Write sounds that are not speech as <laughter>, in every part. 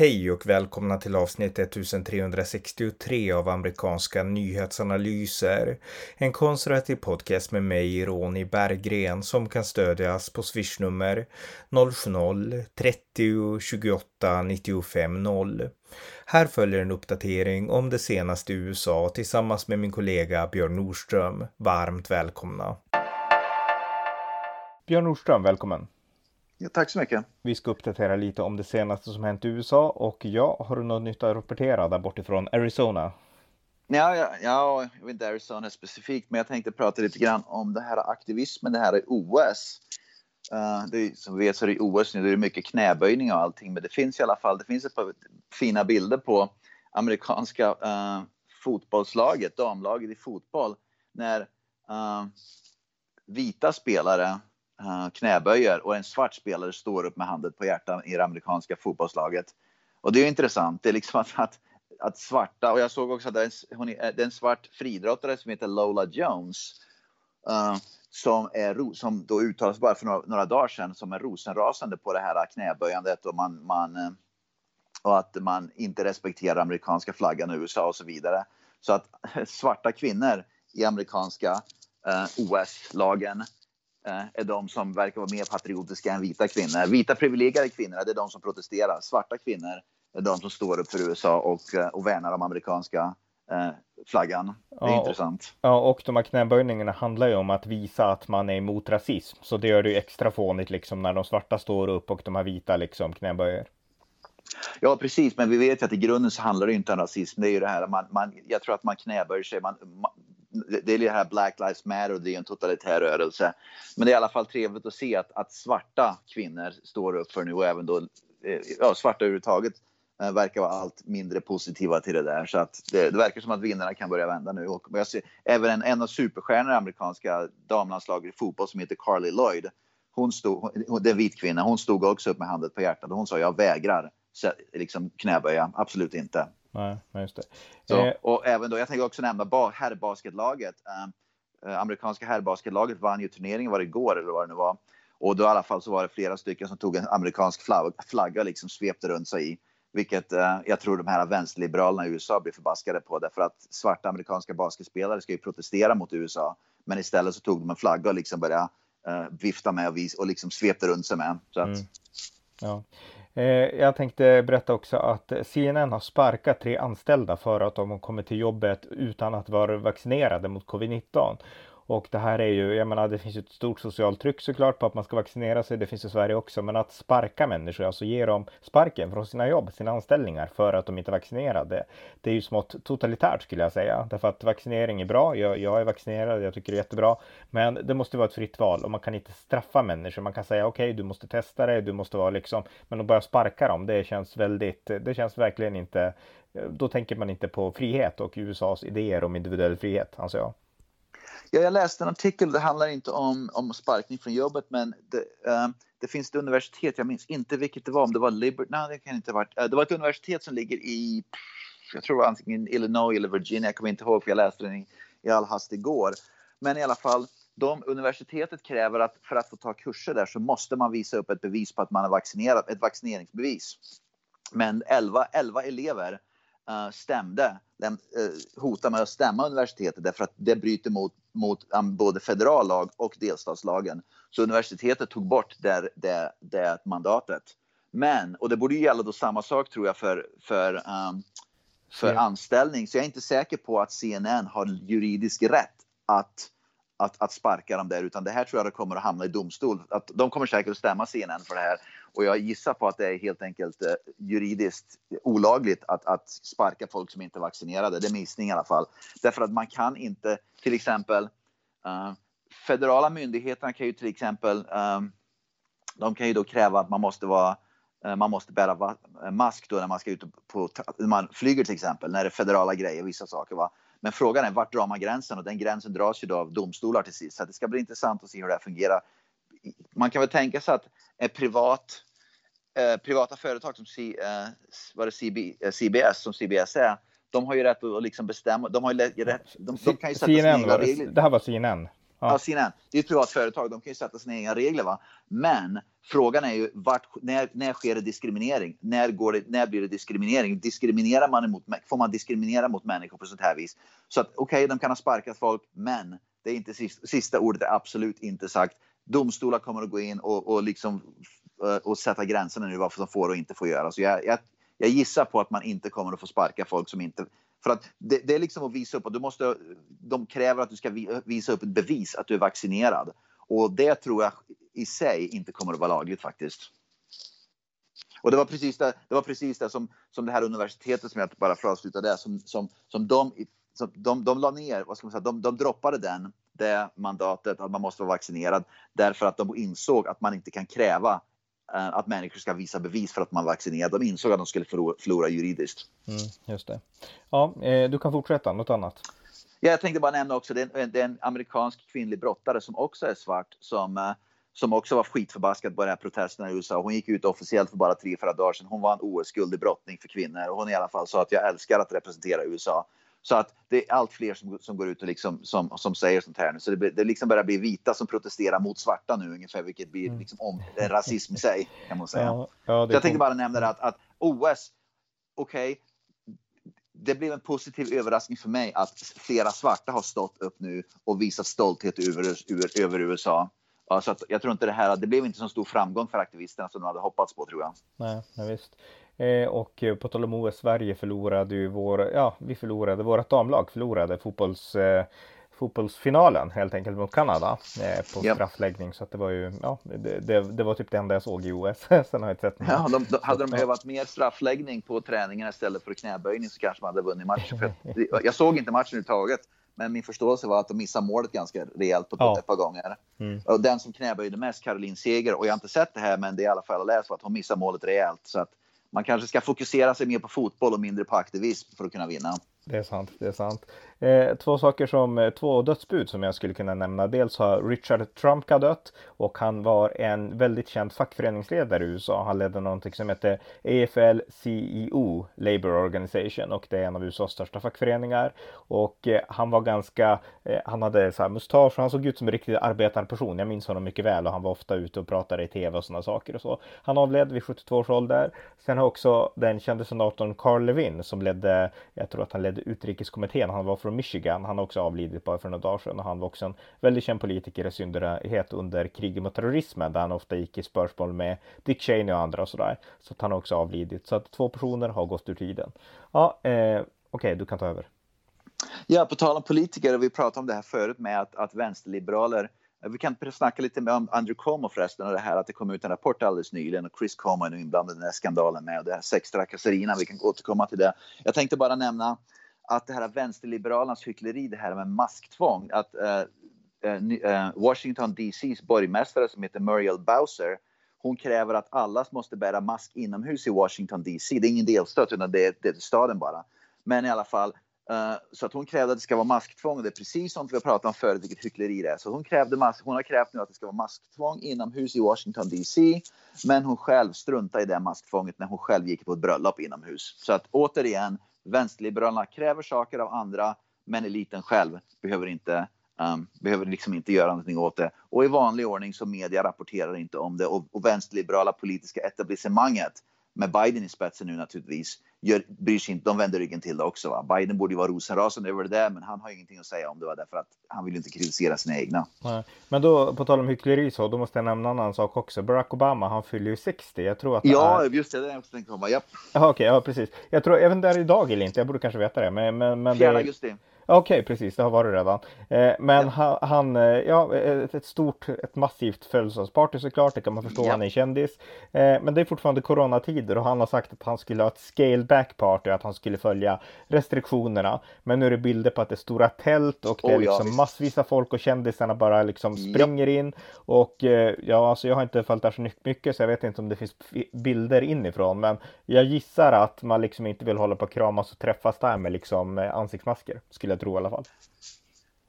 Hej och välkomna till avsnitt 1363 av amerikanska nyhetsanalyser. En konservativ podcast med mig, Ronny Berggren, som kan stödjas på swishnummer 070-30 28 95 0. Här följer en uppdatering om det senaste i USA tillsammans med min kollega Björn Nordström. Varmt välkomna! Björn Nordström, välkommen! Ja, tack så mycket. Vi ska uppdatera lite om det senaste som hänt i USA och ja, har du något nytt att rapportera där bortifrån Arizona? Ja, ja, ja, jag vet inte Arizona specifikt, men jag tänkte prata lite grann om det här aktivismen, det här i OS. Uh, det som vi vet så är det OS nu, det är mycket knäböjning och allting, men det finns i alla fall, det finns ett par fina bilder på amerikanska uh, fotbollslaget, damlaget i fotboll, när uh, vita spelare Eh, knäböjer och en svart spelare står upp med handen på hjärtan i det amerikanska fotbollslaget. Och det är intressant. Det är liksom att, att, att svarta, och jag såg också att det är en, hon är, det är en svart friidrottare som heter Lola Jones. Uh, som, är, som då uttalas bara för några, några, dagar sedan som är rosenrasande på det här knäböjandet och, man, man, eh, och att man inte respekterar amerikanska flaggan i USA och så vidare. Så att <laughs> svarta kvinnor i amerikanska OS-lagen är de som verkar vara mer patriotiska än vita kvinnor. Vita privilegierade kvinnor det är de som protesterar. Svarta kvinnor är de som står upp för USA och, eh, och värnar om amerikanska eh, flaggan. Det är ja, intressant. Ja, och de här knäböjningarna handlar ju om att visa att man är emot rasism. Så det gör det ju extra fånigt liksom när de svarta står upp och de här vita liksom knäböjer. Ja, precis, men vi vet ju att i grunden så handlar det inte om rasism. Det är ju det här, man, man, jag tror att man knäböjer sig, man, man det är det här Black Lives Matter och det är en totalitär rörelse. Men det är i alla fall trevligt att se att, att svarta kvinnor står upp för nu och även då eh, ja, svarta överhuvudtaget eh, verkar vara allt mindre positiva till det där. Så att det, det verkar som att vinnarna kan börja vända nu. Och jag ser, även en, en av superstjärnorna i amerikanska damlandslaget i fotboll som heter Carly Lloyd. Hon stod, hon, det är en vit kvinna, hon stod också upp med handen på hjärtat och hon sa jag vägrar liksom knäböja, absolut inte. Nej, just det. Så, eh. och även då, jag tänker också nämna herrbasketlaget. Eh, amerikanska herrbasketlaget vann ju turneringen, var det igår eller vad det nu var. Och då i alla fall så var det flera stycken som tog en amerikansk flagga, flagga liksom svepte runt sig i. Vilket eh, jag tror de här vänsterliberalerna i USA blir förbaskade på därför att svarta amerikanska basketspelare ska ju protestera mot USA. Men istället så tog de en flagga och liksom började eh, vifta med och, vis, och liksom svepte runt sig med. Så att, mm. ja. Eh, jag tänkte berätta också att CNN har sparkat tre anställda för att de har kommit till jobbet utan att vara vaccinerade mot covid-19. Och det här är ju, jag menar det finns ju ett stort socialt tryck såklart på att man ska vaccinera sig, det finns i Sverige också, men att sparka människor, alltså ge dem sparken från sina jobb, sina anställningar för att de inte är vaccinerade. Det är ju smått totalitärt skulle jag säga, därför att vaccinering är bra, jag, jag är vaccinerad, jag tycker det är jättebra, men det måste vara ett fritt val. Och man kan inte straffa människor, man kan säga okej, okay, du måste testa dig, du måste vara liksom, men att börja sparka dem, det känns väldigt, det känns verkligen inte, då tänker man inte på frihet och USAs idéer om individuell frihet, anser jag. Ja, jag läste en artikel, det handlar inte om, om sparkning från jobbet, men det, uh, det finns ett universitet, jag minns inte vilket det var, om det var Liberty, nej det kan inte ha varit, uh, det var ett universitet som ligger i, jag tror det var antingen Illinois eller Virginia, jag kommer inte ihåg för jag läste den i, i all hast igår. Men i alla fall, de, universitetet kräver att för att få ta kurser där så måste man visa upp ett bevis på att man är vaccinerad, ett vaccineringsbevis. Men 11, 11 elever uh, stämde, uh, hotade med att stämma universitetet därför att det bryter mot mot både federal lag och delstatslagen. Så universitetet tog bort det, det, det mandatet. Men, och det borde ju gälla då samma sak tror jag för, för, um, för ja. anställning. Så jag är inte säker på att CNN har juridisk rätt att, att, att sparka dem där. Utan det här tror jag det kommer att hamna i domstol. Att de kommer säkert att stämma CNN för det här. Och jag gissar på att det är helt enkelt eh, juridiskt olagligt att, att sparka folk som inte är vaccinerade. Det är minskning i alla fall. Därför att man kan inte, till exempel, uh, federala myndigheterna kan ju till exempel, um, de kan ju då kräva att man måste vara man måste bära mask då när man ska ut på, när man flyger till exempel, när det är federala grejer, vissa saker. Va? Men frågan är vart drar man gränsen? Och den gränsen dras ju då av domstolar till sist. Så det ska bli intressant att se hur det här fungerar man kan väl tänka sig att ett privat, eh, privata företag som C, eh, var det CB, eh, CBS, som CBS är, de har ju rätt att liksom bestämma. De har ju rätt, de, de kan ju sätta CNN, sina regler. Det här var CNN. Ja. CNN, det är ett privat företag, de kan ju sätta sina egna regler. Va? Men frågan är ju vart, när, när sker det diskriminering? När, går det, när blir det diskriminering? Diskriminerar man emot, får man diskriminera mot människor på sånt här vis? Så att okej, okay, de kan ha sparkat folk, men det är inte sista, sista ordet är absolut inte sagt. Domstolar kommer att gå in och, och, liksom, eh, och sätta gränserna nu vad de får och inte får göra. Så jag, jag, jag gissar på att man inte kommer att få sparka folk som inte för att det, det, är liksom att visa upp att du måste, de kräver att du ska visa upp ett bevis att du är vaccinerad. Och det tror jag i sig inte kommer att vara lagligt faktiskt. Och det var precis det, det, var precis det som, som det här universitetet som jag bara för att avsluta det, som, som, som de, som de, de la ner, vad ska man säga, de, de droppade den, det mandatet att man måste vara vaccinerad därför att de insåg att man inte kan kräva Eh, att människor ska visa bevis för att man vaccinerad. De insåg att de skulle förlora juridiskt. Mm, just det. Ja, eh, du kan fortsätta, något annat? Ja, jag tänkte bara nämna också, det är, en, det är en amerikansk kvinnlig brottare som också är svart som, eh, som också var skitförbaskad på de här protesterna i USA. Hon gick ut officiellt för bara tre, fyra dagar sedan. Hon var en OS-guld brottning för kvinnor och hon i alla fall sa att jag älskar att representera USA. Så att det är allt fler som, som går ut och liksom, som, som säger sånt här nu. Så det, det liksom börjar bli vita som protesterar mot svarta nu ungefär, vilket blir mm. liksom om, rasism i sig kan man säga. Ja, ja, jag tänkte bara nämna det att, att OS, okej, okay, det blev en positiv överraskning för mig att flera svarta har stått upp nu och visat stolthet över, över, över USA. Så att jag tror inte det här, det blev inte så stor framgång för aktivisterna som de hade hoppats på tror jag. Nej, ja, visst. Eh, och på tal om OS, Sverige förlorade ju vår, ja vi förlorade, vårat damlag förlorade fotbolls, eh, fotbollsfinalen helt enkelt mot Kanada eh, på yep. straffläggning. Så att det var ju, ja det, det, det, var typ det enda jag såg i OS. <laughs> Sen har jag inte sett Ja, de, de, hade de övat mer straffläggning på träningen istället för knäböjning så kanske man hade vunnit matchen. jag, jag såg inte matchen överhuvudtaget. Men min förståelse var att de missade målet ganska rejält på ja. ett par gånger. Mm. Och den som knäböjde mest, Caroline Seger, och jag har inte sett det här men det är i alla fall läsa att hon missade målet rejält. Så att man kanske ska fokusera sig mer på fotboll och mindre på aktivism för att kunna vinna. Det är sant, det är sant. Eh, två saker som, eh, två dödsbud som jag skulle kunna nämna. Dels har Richard Trumka dött och han var en väldigt känd fackföreningsledare i USA. Han ledde någonting som heter AFL CEO Labour Organization och det är en av USAs största fackföreningar. Och eh, han var ganska, eh, han hade så här mustasch han såg ut som en riktig arbetarperson. Jag minns honom mycket väl och han var ofta ute och pratade i tv och sådana saker och så. Han avled vid 72 års ålder. Sen har också den kände senatorn Carl Levin som ledde, jag tror att han ledde utrikeskommittén. Han var från Michigan. Han har också avlidit bara för några dagar sedan och han var också en väldigt känd politiker i synnerhet under kriget mot terrorismen där han ofta gick i spörsmål med Dick Cheney och andra och sådär. Så att han har också avlidit. Så att två personer har gått ur tiden. Ja, eh, okej, okay, du kan ta över. Ja, på tal om politiker, vi pratade om det här förut med att, att vänsterliberaler eh, vi kan snacka lite med Andrew Cuomo förresten och det här att det kom ut en rapport alldeles nyligen och Chris Cuomo är nu inblandad i den här skandalen med och det här sextrakasserierna. Vi kan återkomma till det. Jag tänkte bara nämna att det här vänsterliberalernas hyckleri, det här med masktvång, att uh, Washington DCs borgmästare som heter Muriel Bowser, hon kräver att alla måste bära mask inomhus i Washington DC. Det är ingen delstat utan det är, det är staden bara. Men i alla fall, uh, så att hon krävde att det ska vara masktvång. Det är precis som vi har pratat om förut, vilket hyckleri det är. Så hon, krävde mask, hon har krävt nu att det ska vara masktvång inomhus i Washington DC. Men hon själv struntade i det masktvånget när hon själv gick på ett bröllop inomhus. Så att återigen, Vänsterliberalerna kräver saker av andra, men eliten själv behöver inte um, behöver liksom inte göra någonting åt det. Och i vanlig ordning så media rapporterar inte om det och, och vänsterliberala politiska etablissemanget med Biden i spetsen nu naturligtvis, gör, bryr sig inte, de vänder ryggen till det också. Va? Biden borde ju vara rosenrasande över det där, men han har ingenting att säga om det, va? därför att han vill inte kritisera sina egna. Nej. Men då, på tal om hyckleri så, då måste jag nämna en annan sak också. Barack Obama, han fyller ju 60. Jag tror att Ja, är... just det, det är jag också tänkte komma. Ja, okej, okay, ja precis. Jag tror, även där idag eller inte, jag borde kanske veta det. Men, men, men 4 augusti. Okej, okay, precis, det har varit redan. Eh, men ja. han, eh, ja, ett, ett, stort, ett massivt födelsedagsparty såklart, det kan man förstå, ja. han är kändis. Eh, men det är fortfarande coronatider och han har sagt att han skulle ha ett scale back party, att han skulle följa restriktionerna. Men nu är det bilder på att det är stora tält och det är oh, liksom ja, massvis av folk och kändisarna bara liksom springer in. Och eh, ja, alltså jag har inte följt där så mycket så jag vet inte om det finns bilder inifrån. Men jag gissar att man liksom inte vill hålla på och kramas och träffas där med liksom eh, ansiktsmasker, skulle jag tro i alla fall.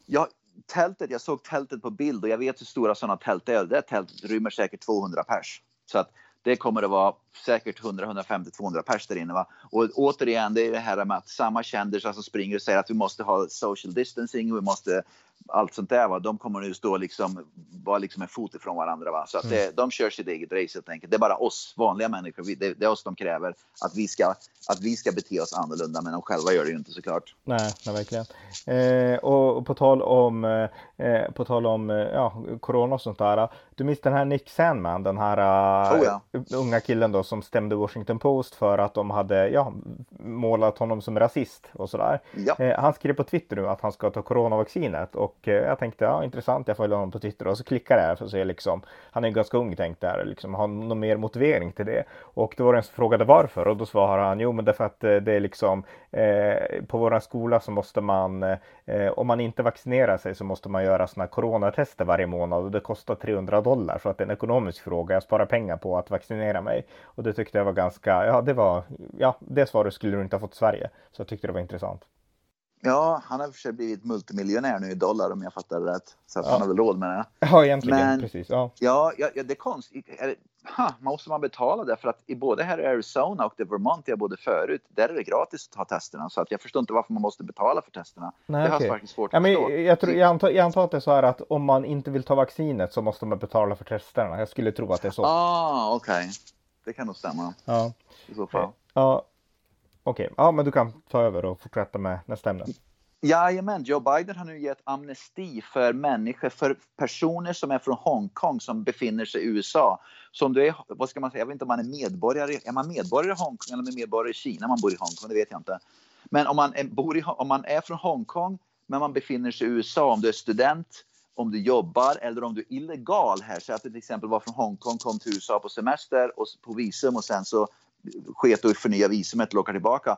Ja, tältet, jag såg tältet på bild och jag vet hur stora sådana tält är. Det tältet rymmer säkert 200 pers. Så att det kommer att vara säkert 100, 150, 200 pers där inne. Va? Och återigen, det är det här med att samma kändisar som springer och säger att vi måste ha social distancing, vi måste allt sånt där, va? de kommer nu stå liksom, vara liksom en fot ifrån varandra. Va? Så att det, de kör sitt eget race helt enkelt. Det är bara oss vanliga människor, vi, det, det, är oss de kräver att vi, ska, att vi ska bete oss annorlunda, men de själva gör det ju inte såklart. Nej, nej verkligen. Eh, och, på tal om, eh, på tal om eh, ja, corona och sånt där. Du minns den här Nick Sandman, den här oh, ja. unga killen då som stämde Washington Post för att de hade ja, målat honom som rasist och sådär. Ja. Eh, han skrev på Twitter nu att han ska ta coronavaccinet och och eh, jag tänkte ja intressant, jag följer honom på Twitter och så klickar jag för att se liksom, han är ganska ung tänkte jag, liksom, har någon mer motivering till det. Och då var det en som frågade varför och då svarade han jo men därför att eh, det är liksom eh, på våran skola så måste man eh, om man inte vaccinerar sig så måste man göra sådana coronatester varje månad och det kostar 300 dollar så att det är en ekonomisk fråga. Jag sparar pengar på att vaccinera mig och det tyckte jag var ganska, ja det var, ja det svaret skulle du inte ha fått i Sverige. Så jag tyckte det var intressant. Ja, han har för sig blivit multimiljonär nu i dollar om jag fattar det rätt. Så ja. han har väl råd med det. Ja, egentligen. Men, precis. Ja. Ja, ja, det är konstigt. Ha, måste man betala det? För att i både här i Arizona och i Vermont jag bodde förut, där är det gratis att ta testerna. Så att jag förstår inte varför man måste betala för testerna. Nej, det okay. har faktiskt svårt ja, att men förstå. Jag, tror, jag, antar, jag antar att det är så här att om man inte vill ta vaccinet så måste man betala för testerna. Jag skulle tro att det är så. Ah, okej. Okay. Det kan nog stämma. Ja. I så fall. Ja, Okej, okay. ja men du kan ta över och fortsätta med nästa ämne. Jajamän, Joe Biden har nu gett amnesti för människor, för personer som är från Hongkong som befinner sig i USA. Så om du är, vad ska man säga, jag vet inte om man är medborgare, är man medborgare i Hongkong eller medborgare i Kina man bor i Hongkong, det vet jag inte. Men om man, är, bor i, om man är från Hongkong men man befinner sig i USA, om du är student, om du jobbar eller om du är illegal här, så att du till exempel var från Hongkong, kom till USA på semester och på visum och sen så sket och förnya visumet och åka tillbaka.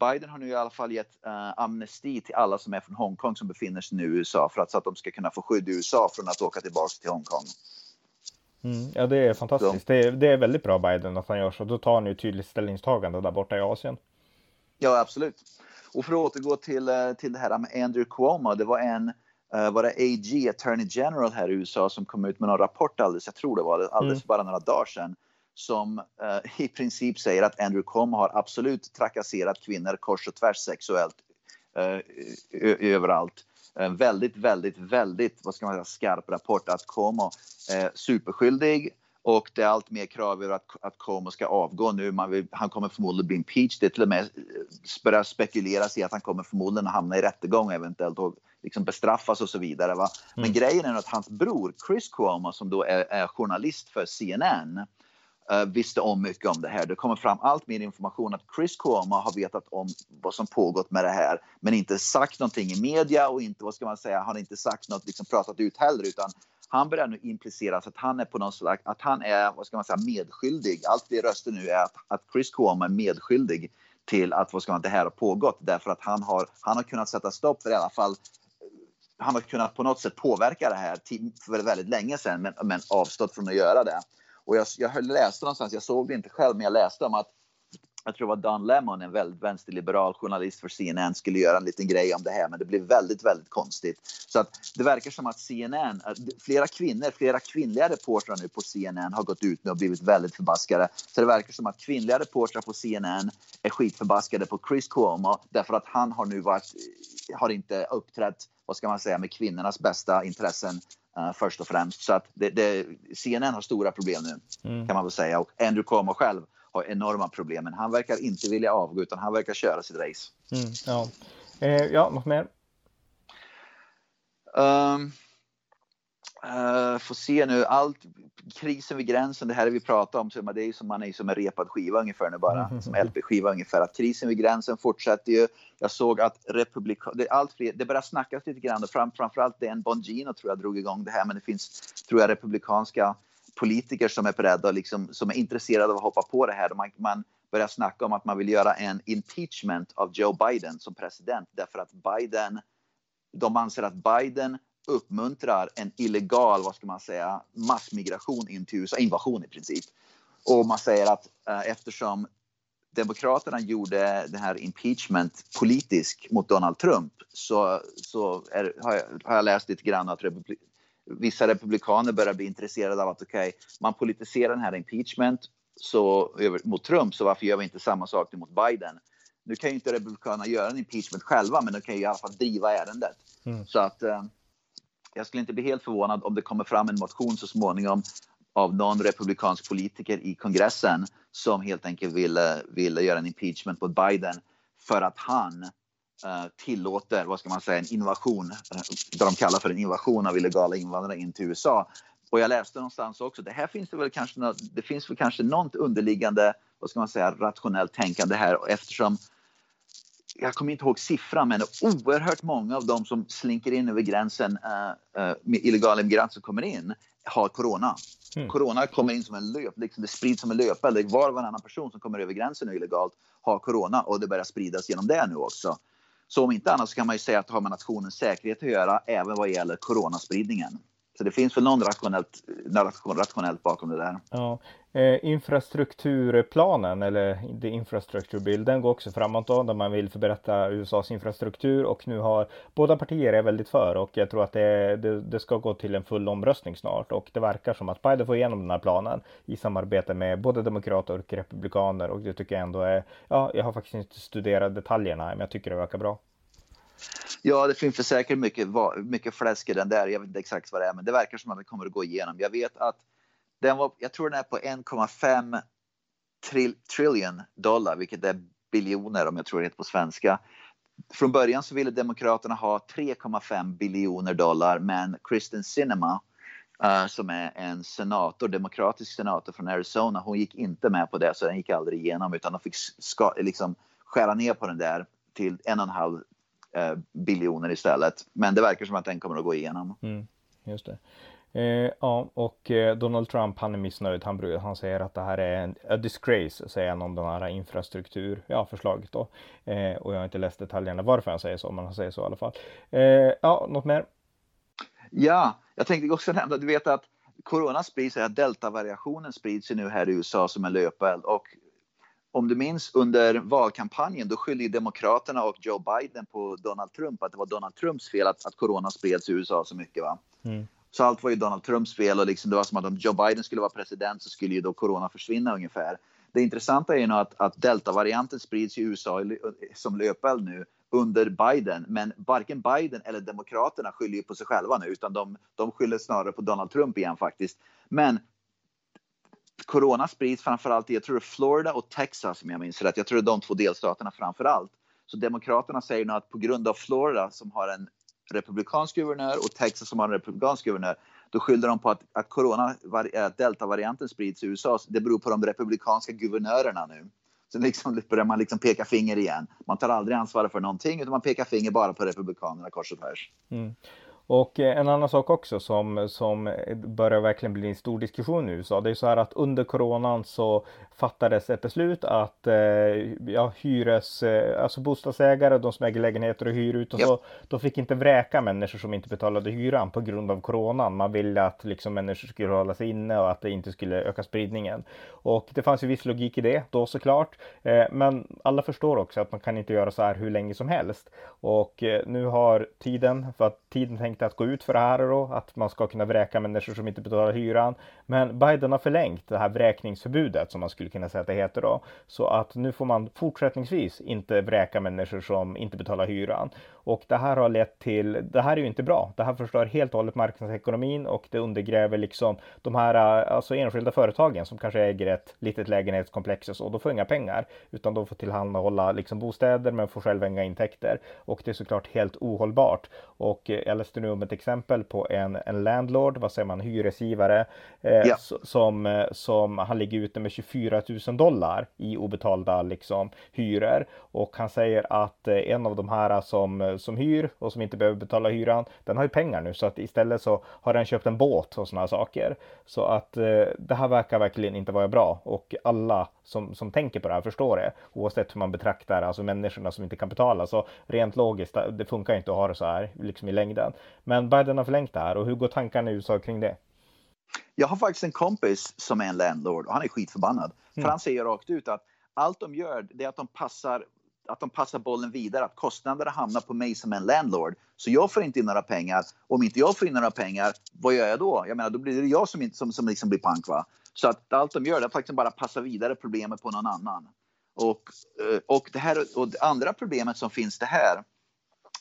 Biden har nu i alla fall gett uh, amnesti till alla som är från Hongkong som befinner sig nu i USA för att, så att de ska kunna få skydd i USA från att åka tillbaka till Hongkong. Mm, ja, det är fantastiskt. Det är, det är, väldigt bra Biden att han gör så. Då tar han ju tydligt ställningstagande där borta i Asien. Ja, absolut. Och för att återgå till, eh, till det här med Andrew Cuomo. Det var en uh, var det AG, Attorney General här i USA, som kom ut med någon rapport alldeles, jag tror det var alldeles mm. bara några dagar sedan som eh, i princip säger att Andrew Cuomo har absolut trakasserat kvinnor kors och tvärs sexuellt eh, överallt. En väldigt, väldigt, väldigt vad ska man säga, skarp rapport att Cuomo är superskyldig och det är allt mer krav över att, att Cuomo ska avgå nu. Vill, han kommer förmodligen bli impeached. Det är till och med eh, börjar spekuleras i att han kommer förmodligen hamna i rättegång eventuellt och liksom bestraffas och så vidare. Va? Men mm. grejen är att hans bror Chris Cuomo som då är, är journalist för CNN Eh, visste om mycket om det här. Det kommer fram allt mer information att Chris Cuomo har vetat om vad som pågått med det här men inte sagt någonting i media och inte, vad ska man säga, har inte sagt något, liksom pratat ut heller utan han börjar nu impliceras att han är på någon slags, att han är, vad ska man säga, medskyldig. Allt fler röster nu är att, att Chris Cuomo är medskyldig till att vad ska man, det här har pågått därför att han har, han har kunnat sätta stopp för i alla fall han har kunnat på något sätt påverka det här för väldigt länge sedan men, men avstått från att göra det. Och jag, jag läste någonstans, jag såg det inte själv, men jag läste om att jag tror det var Don Lemon, en väldigt vänsterliberal journalist för CNN, skulle göra en liten grej om det här, men det blev väldigt, väldigt konstigt. Så att det verkar som att CNN, eh, flera kvinnor, flera kvinnliga reportrar nu på CNN har gått ut nu och blivit väldigt förbaskade. Så det verkar som att kvinnliga reportrar på CNN är skitförbaskade på Chris Cuomo därför att han har nu varit, eh, har inte uppträtt, vad ska man säga, med kvinnornas bästa intressen Uh, först och främst. Så att det, det, CNN har stora problem nu mm. kan man väl säga och Andrew Cuomo själv har enorma problem. Men han verkar inte vilja avgå utan han verkar köra sitt race. Mm, ja. Eh, ja, något mer? Um, uh, får se nu, allt krisen vid gränsen, det här är vi pratar om, det är som man är som en repad skiva ungefär nu bara, mm. som LP-skiva ungefär. Att krisen vid gränsen fortsätter ju. Jag såg att republikan, det, allt fler, det börjar snackas lite grann och fram, framförallt Dan Bongino tror jag drog igång det här, men det finns, tror jag, republikanska politiker som är beredda, liksom, som är intresserade av att hoppa på det här. Man, man börjar snacka om att man vill göra en impeachment av Joe Biden som president därför att Biden, de anser att Biden uppmuntrar en illegal, vad ska man säga, massmigration in till USA, invasion i princip. Och man säger att eh, eftersom Demokraterna gjorde det här impeachment politisk mot Donald Trump så, så är, har, jag, har, jag, läst lite grann att republik, vissa republikaner börjar bli intresserade av att okej, okay, man politiserar den här impeachment så, mot Trump, så varför gör vi inte samma sak mot Biden? Nu kan ju inte republikanerna göra en impeachment själva, men de kan ju i alla fall driva ärendet. Mm. Så att eh, jag skulle inte bli helt förvånad om det kommer fram en motion så småningom av någon republikansk politiker i kongressen som helt enkelt ville, ville göra en impeachment mot Biden för att han eh, tillåter, vad ska man säga, en invasion, eh, det de kallar för en invasion av illegala invandrare in till USA. Och jag läste någonstans också, det här finns det väl kanske, det finns väl kanske något underliggande, vad ska man säga, rationellt tänkande här eftersom jag kommer inte ihåg siffran, men oerhört många av dem som slinker in över gränsen uh, uh, med illegala immigranter som kommer in har corona. Mm. Corona kommer in som en löp, liksom det sprids som en löpeld. Var och varannan person som kommer över gränsen illegalt har corona och det börjar spridas genom det nu också. Så om inte annat så kan man ju säga att det har med nationens säkerhet att göra även vad gäller coronaspridningen. Så det finns väl någon rationellt, rationellt bakom det där. Ja. Eh, infrastrukturplanen eller the infrastructure bill, den går också framåt då, där man vill förbättra USAs infrastruktur och nu har båda partier är väldigt för och jag tror att det, det, det, ska gå till en full omröstning snart och det verkar som att Biden får igenom den här planen i samarbete med både demokrater och republikaner och det tycker jag ändå är, ja, jag har faktiskt inte studerat detaljerna men jag tycker det verkar bra. Ja, det finns för säkert mycket, mycket fläsk i den där. Jag vet inte exakt vad det är, men det verkar som att det kommer att gå igenom. Jag vet att den var, jag tror den är på 1,5 trillion dollar, vilket är biljoner om jag tror det heter på svenska. Från början så ville Demokraterna ha 3,5 biljoner dollar, men Kristen Sinema uh, som är en senator, demokratisk senator från Arizona, hon gick inte med på det, så den gick aldrig igenom, utan de fick ska, liksom skära ner på den där till en och en halv eh, biljoner istället. Men det verkar som att den kommer att gå igenom. Mm, just det. Eh, ja, och eh, Donald Trump han är missnöjd. Han, han säger att det här är en a disgrace, säger han om den här infrastruktur, ja förslaget då. Eh, och jag har inte läst detaljerna varför han säger så, men han säger så i alla fall. Eh, ja, något mer? Ja, jag tänkte också nämna, du vet att corona sprids, deltavariationen sprids nu här i USA som en löpeld och om du minns under valkampanjen, då skyllde Demokraterna och Joe Biden på Donald Trump, att det var Donald Trumps fel att, att corona spreds i USA så mycket. Va? Mm. Så allt var ju Donald Trumps fel och liksom det var som att om Joe Biden skulle vara president så skulle ju då corona försvinna ungefär. Det intressanta är ju att, att deltavarianten sprids i USA som löpeld nu under Biden, men varken Biden eller Demokraterna skyller på sig själva nu, utan de, de skyller snarare på Donald Trump igen faktiskt. Men corona sprids framförallt i, jag tror Florida och Texas om jag minns rätt. Jag tror det är de två delstaterna framför allt. Så Demokraterna säger nu att på grund av Florida som har en republikansk guvernör och Texas som har en republikansk guvernör, då skyller de på att, att corona, eh, deltavarianten sprids i USA. Det beror på de republikanska guvernörerna nu. Så liksom börjar man liksom peka finger igen. Man tar aldrig ansvar för någonting utan man pekar finger bara på republikanerna kors och tvärs. Mm. Och eh, en annan sak också som, som börjar verkligen bli en stor diskussion i USA. Det är så här att under coronan så fattades ett beslut att eh, ja, hyres, eh, alltså bostadsägare, de som äger lägenheter och hyr ut och så, de fick inte vräka människor som inte betalade hyran på grund av coronan. Man ville att liksom människor skulle hålla sig inne och att det inte skulle öka spridningen. Och det fanns ju viss logik i det då såklart. Men alla förstår också att man kan inte göra så här hur länge som helst. Och nu har tiden, för att tiden tänkte att gå ut för det här då, att man ska kunna vräka människor som inte betalar hyran. Men Biden har förlängt det här vräkningsförbudet som man skulle kunna säga att det heter då. Så att nu får man fortsättningsvis inte vräka människor som inte betalar hyran. Och det här har lett till, det här är ju inte bra. Det här förstör helt och hållet marknadsekonomin och det undergräver liksom de här alltså enskilda företagen som kanske äger ett litet lägenhetskomplex och så. De får inga pengar utan de får tillhandahålla liksom bostäder men får själva inga intäkter. Och det är såklart helt ohållbart. Och eh, jag läste nu om ett exempel på en, en landlord, vad säger man, hyresgivare eh, ja. som, som han ligger ute med 24 000 dollar i obetalda liksom hyror. Och han säger att eh, en av de här som som hyr och som inte behöver betala hyran, den har ju pengar nu så att istället så har den köpt en båt och sådana saker. Så att eh, det här verkar verkligen inte vara bra och alla som, som tänker på det här förstår det oavsett hur man betraktar alltså människorna som inte kan betala. Så rent logiskt, det funkar inte att ha det så här liksom i längden. Men Biden har förlängt det här och hur går tankarna i USA kring det? Jag har faktiskt en kompis som är en landlord och han är skitförbannad. Mm. För han säger rakt ut att allt de gör det är att de passar att de passar bollen vidare, att kostnaderna hamnar på mig som en landlord. Så jag får inte in några pengar. Om inte jag får in några pengar, vad gör jag då? Jag menar, då blir det jag som, som, som liksom blir pank. Va? Så att allt de gör är att faktiskt bara passa vidare problemet på någon annan. Och, eh, och, det här, och det andra problemet som finns det här,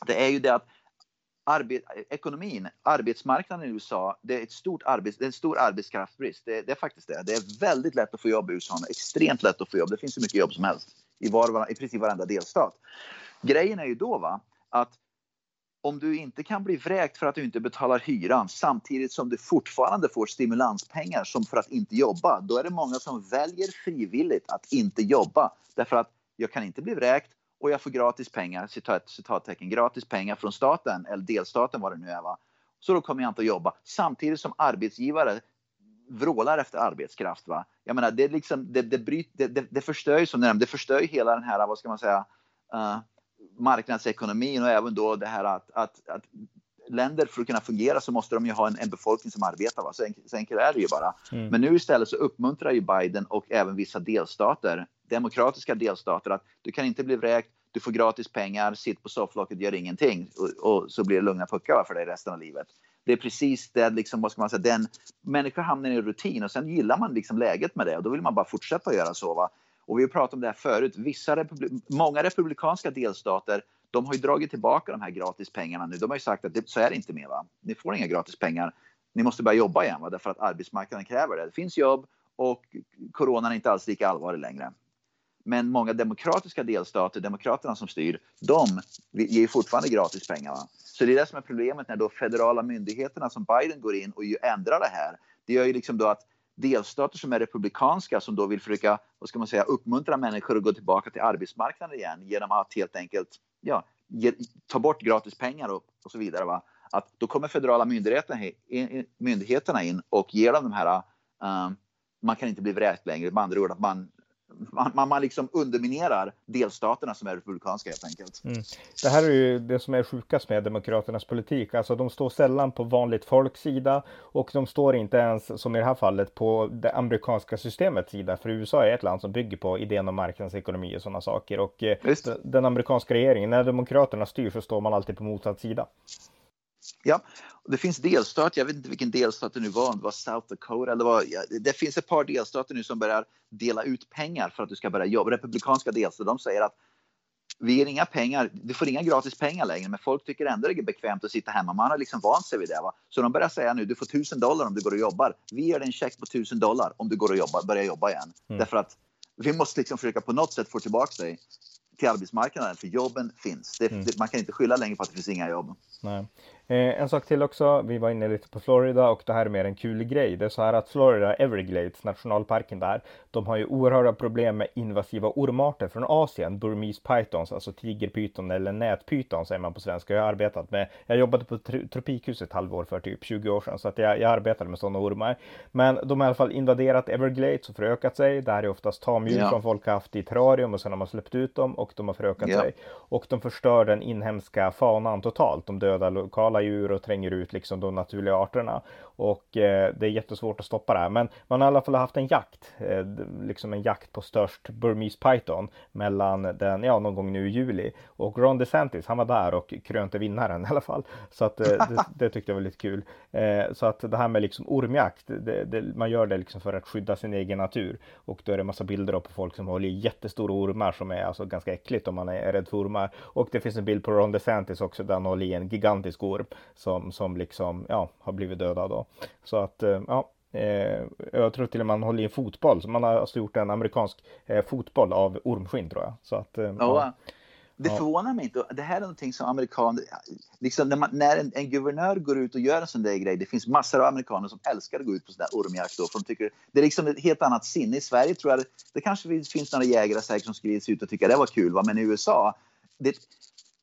det är ju det att arbet, ekonomin, arbetsmarknaden i USA, det är, ett stort arbets, det är en stor arbetskraftsbrist. Det, det, är faktiskt det. Det är väldigt lätt att få jobb i USA, extremt lätt att få jobb. Det finns hur mycket jobb som helst i, var, i princip varenda delstat. Grejen är ju då va, att om du inte kan bli vräkt för att du inte betalar hyran samtidigt som du fortfarande får stimulanspengar som för att inte jobba, då är det många som väljer frivilligt att inte jobba. Därför att jag kan inte bli vräkt och jag får gratis pengar, citat, citattecken, gratis pengar från staten eller delstaten vad det nu är. Va? Så då kommer jag inte att jobba. Samtidigt som arbetsgivare vrålar efter arbetskraft. Va? Jag menar, det, liksom, det, det, bryt, det, det, det förstör ju som det förstör hela den här, vad ska man säga, uh, marknadsekonomin och även då det här att, att, att länder för att kunna fungera så måste de ju ha en, en befolkning som arbetar. Va? Så, enkelt, så enkelt är det ju bara. Mm. Men nu istället så uppmuntrar ju Biden och även vissa delstater, demokratiska delstater, att du kan inte bli vräkt, du får gratis pengar, sitt på sofflocket, gör ingenting och, och, så blir det lugna puckar för dig resten av livet. Det är precis det, liksom, vad ska man säga, den, människor hamnar i en rutin och sen gillar man liksom läget med det och då vill man bara fortsätta göra så. Va? Och vi har pratat om det här förut. Vissa republi många republikanska delstater de har ju dragit tillbaka de här gratispengarna nu. De har ju sagt att det, så är det inte mer. Va? Ni får inga gratispengar. Ni måste börja jobba igen va? därför att arbetsmarknaden kräver det. Det finns jobb och coronan är inte alls lika allvarlig längre. Men många demokratiska delstater, demokraterna som styr, de ger fortfarande gratis pengar. Va? Så det är det som är problemet när då federala myndigheterna som Biden går in och ändrar det här. Det gör ju liksom då att delstater som är republikanska som då vill försöka vad ska man säga, uppmuntra människor att gå tillbaka till arbetsmarknaden igen genom att helt enkelt ja, ge, ta bort gratis pengar och, och så vidare. Va? Att då kommer federala myndigheterna, myndigheterna in och ger dem de här, uh, man kan inte bli vräkt längre, med andra ord att man man, man, liksom underminerar delstaterna som är republikanska helt enkelt. Mm. Det här är ju det som är sjukast med Demokraternas politik. Alltså de står sällan på vanligt folks sida och de står inte ens som i det här fallet på det amerikanska systemets sida. För USA är ett land som bygger på idén om marknadsekonomi och sådana saker. Och eh, den amerikanska regeringen, när Demokraterna styr så står man alltid på motsatt sida. Ja, det finns delstater, jag vet inte vilken delstat det nu var, det var South Dakota eller vad, det finns ett par delstater nu som börjar dela ut pengar för att du ska börja jobba. Republikanska delstater, de säger att vi ger inga pengar, du får inga gratis pengar längre, men folk tycker ändå det är bekvämt att sitta hemma. Man har liksom vant sig vid det. Va? Så de börjar säga nu, du får tusen dollar om du går och jobbar. Vi ger dig en check på tusen dollar om du går och jobbar, börjar jobba igen. Mm. Därför att vi måste liksom försöka på något sätt få tillbaka dig till arbetsmarknaden, för jobben finns. Det, mm. det, man kan inte skylla längre på att det finns inga jobb. Nej. Eh, en sak till också, vi var inne lite på Florida och det här är mer en kul grej. Det är så här att Florida Everglades, nationalparken där, de har ju oerhörda problem med invasiva ormarter från Asien, Burmese pythons, alltså tigerpyton eller nätpyton säger man på svenska. Jag har arbetat med, jag jobbade på tropikhus ett halvår för typ 20 år sedan så att jag, jag arbetade med sådana ormar. Men de har i alla fall invaderat Everglades och förökat sig. Det här är oftast tamdjur ja. som folk har haft i terrarium och sen har man släppt ut dem och de har förökat ja. sig. Och de förstör den inhemska faunan totalt. De dödar lokala djur och tränger ut liksom de naturliga arterna. Och eh, det är jättesvårt att stoppa det här. Men man har i alla fall haft en jakt, eh, liksom en jakt på störst Burmese python mellan den, ja någon gång nu i juli. Och Ron DeSantis, han var där och krönte vinnaren <laughs> i alla fall. Så att eh, det, <laughs> det, tyckte jag var lite kul. Eh, så att det här med liksom ormjakt, det, det, man gör det liksom för att skydda sin egen natur. Och då är det massa bilder på folk som håller i jättestora ormar som är alltså ganska äckligt om man är rädd för ormar. Och det finns en bild på Ron DeSantis också där han håller i en gigantisk orm som, som liksom, ja, har blivit dödad då. Så att, eh, ja, eh, jag tror till och med man håller i en fotboll, så man har alltså gjort en amerikansk eh, fotboll av ormskinn tror jag. Så att, ja. Det förvånar mig inte. Det här är någonting som amerikaner... Liksom när, man, när en, en, guvernör går ut och gör en sån där grej, det finns massor av amerikaner som älskar att gå ut på sån där ormjakt. Då, för de tycker, det är liksom ett helt annat sinne. I Sverige tror jag det, det kanske finns några jägare säkert som skrivs ut och tycker det var kul, va? men i USA, det,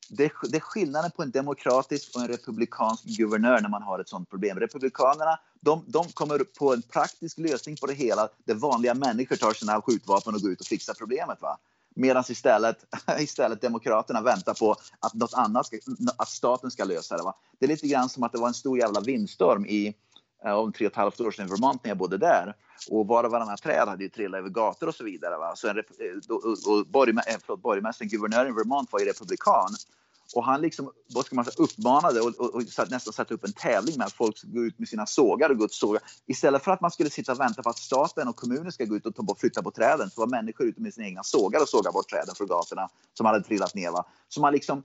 det, det är skillnaden på en demokratisk och en republikansk guvernör när man har ett sådant problem. Republikanerna de, de kommer på en praktisk lösning på det hela där vanliga människor tar sina skjutvapen och går ut och fixar problemet. Va? Medan istället, <laughs> istället Demokraterna väntar på att något annat ska, att staten ska lösa det. Va? Det är lite grann som att det var en stor jävla vindstorm i Eh, om tre och ett halvt år sedan i Vermont när jag bodde där. Och var och varannan träd hade ju trillat över gator och så vidare. Va? Så en, eh, och, och borgmä, eh, borgmästaren, guvernören i Vermont var ju republikan. Och han liksom, vad ska man säga, uppmanade och, och, och nästan satte upp en tävling med att folk skulle gå ut med sina sågar och gå ut och såga. Istället för att man skulle sitta och vänta på att staten och kommunen ska gå ut och ta bort, flytta på träden så var människor ute med sina egna sågar och såga bort träden från gatorna som hade trillat ner. Va? Så man liksom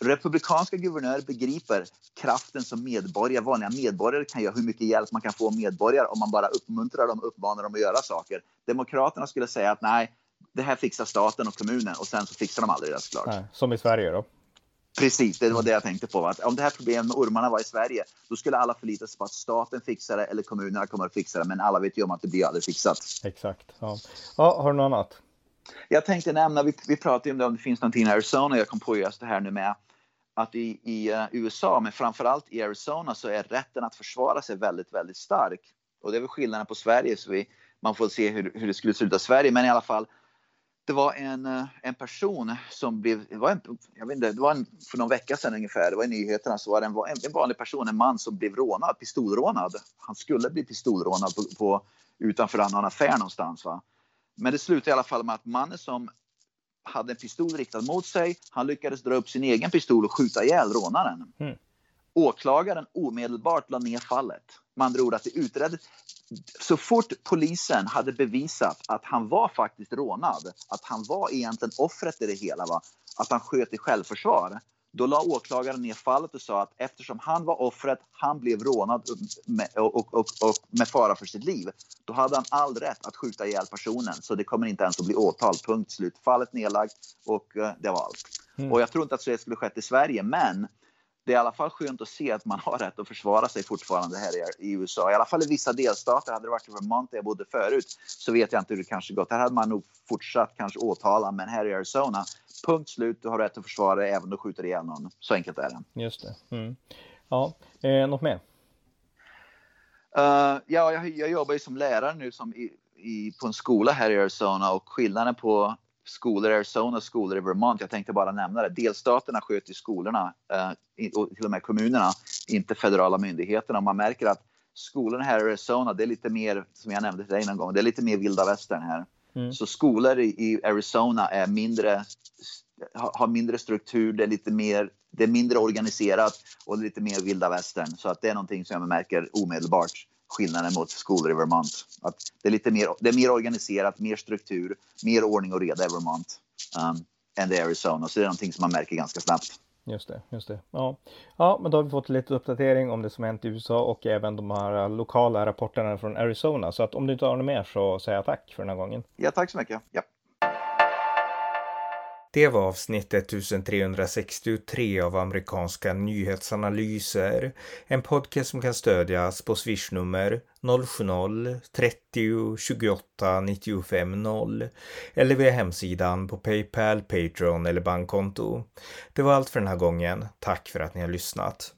republikanska guvernörer begriper kraften som medborgare, vanliga medborgare kan göra, hur mycket hjälp man kan få medborgare om man bara uppmuntrar dem, uppmanar dem att göra saker. Demokraterna skulle säga att nej, det här fixar staten och kommunen och sen så fixar de aldrig det såklart. Nej, som i Sverige då? Precis, det var det jag tänkte på. Att om det här problemet med ormarna var i Sverige, då skulle alla förlita sig på att staten fixar det eller kommunerna kommer att fixa det. Men alla vet ju om att det blir aldrig fixat. Exakt. Ja. ja har du något annat? Jag tänkte nämna, vi, vi pratade om det, om det finns någonting i Arizona, jag kom på just det här nu med, att i, i uh, USA, men framförallt i Arizona, så är rätten att försvara sig väldigt, väldigt stark. Och det är väl skillnaden på Sverige, så vi, man får se hur, hur det skulle se ut i Sverige, men i alla fall, det var en, eh, en person som blev, det var, en, jag vet inte, det var en, för någon vecka sedan ungefär, det var i nyheterna, så var det en, en, vanlig person, en man som blev rånad, pistolrånad. Han skulle bli pistolrånad på, på, utanför någon affär någonstans. Va? Men det slutade i alla fall med att mannen som hade en pistol riktad mot sig, han lyckades dra upp sin egen pistol och skjuta ihjäl rånaren. Mm. Åklagaren omedelbart la ner fallet. Med andra ord att det utreddes. Så fort polisen hade bevisat att han var faktiskt rånad, att han var egentligen offret i det hela, va? att han sköt i självförsvar, då la åklagaren ner fallet och sa att eftersom han var offret, han blev rånad med, och, och, och, och, med fara för sitt liv, då hade han all rätt att skjuta ihjäl personen. Så det kommer inte ens att bli åtal. Punkt slut. Fallet nedlagt och uh, det var allt. Mm. Och jag tror inte att så skulle skett i Sverige, men det är i alla fall skönt att se att man har rätt att försvara sig fortfarande här i, USA. I alla fall i vissa delstater. Hade det varit i Vermont där jag bodde förut så vet jag inte hur det kanske gått. Här hade man nog fortsatt kanske åtala, men här i Arizona, punkt slut, du har rätt att försvara dig även om du skjuter ihjäl någon. Så enkelt är det. Just det. Mm. Ja, eh, något mer? Uh, ja, jag, jag, jobbar ju som lärare nu som i, i, på en skola här i Arizona och skillnaden på skolor i Arizona och skolor i Vermont. Jag tänkte bara nämna det. Delstaterna sköter skolorna eh, och till och med kommunerna, inte federala myndigheterna. Man märker att skolorna här i Arizona, det är lite mer, som jag nämnde till dig någon gång, det är lite mer vilda västern här. Mm. Så skolor i, i, Arizona är mindre, har mindre struktur, det är lite mer, det är mindre organiserat och lite mer vilda västern. Så att det är någonting som jag märker omedelbart skillnaden mot skolor i Vermont. Att det, är lite mer, det är mer organiserat, mer struktur, mer ordning och reda i Vermont um, än det är i Arizona. Så det är någonting som man märker ganska snabbt. Just det, just det. Ja. ja, men då har vi fått lite uppdatering om det som hänt i USA och även de här lokala rapporterna från Arizona. Så att om du inte har något mer så säger jag tack för den här gången. Ja, tack så mycket. Ja. Det var avsnitt 1363 av amerikanska nyhetsanalyser. En podcast som kan stödjas på swishnummer 070-30 28 95 0 eller via hemsidan på Paypal, Patreon eller bankkonto. Det var allt för den här gången. Tack för att ni har lyssnat.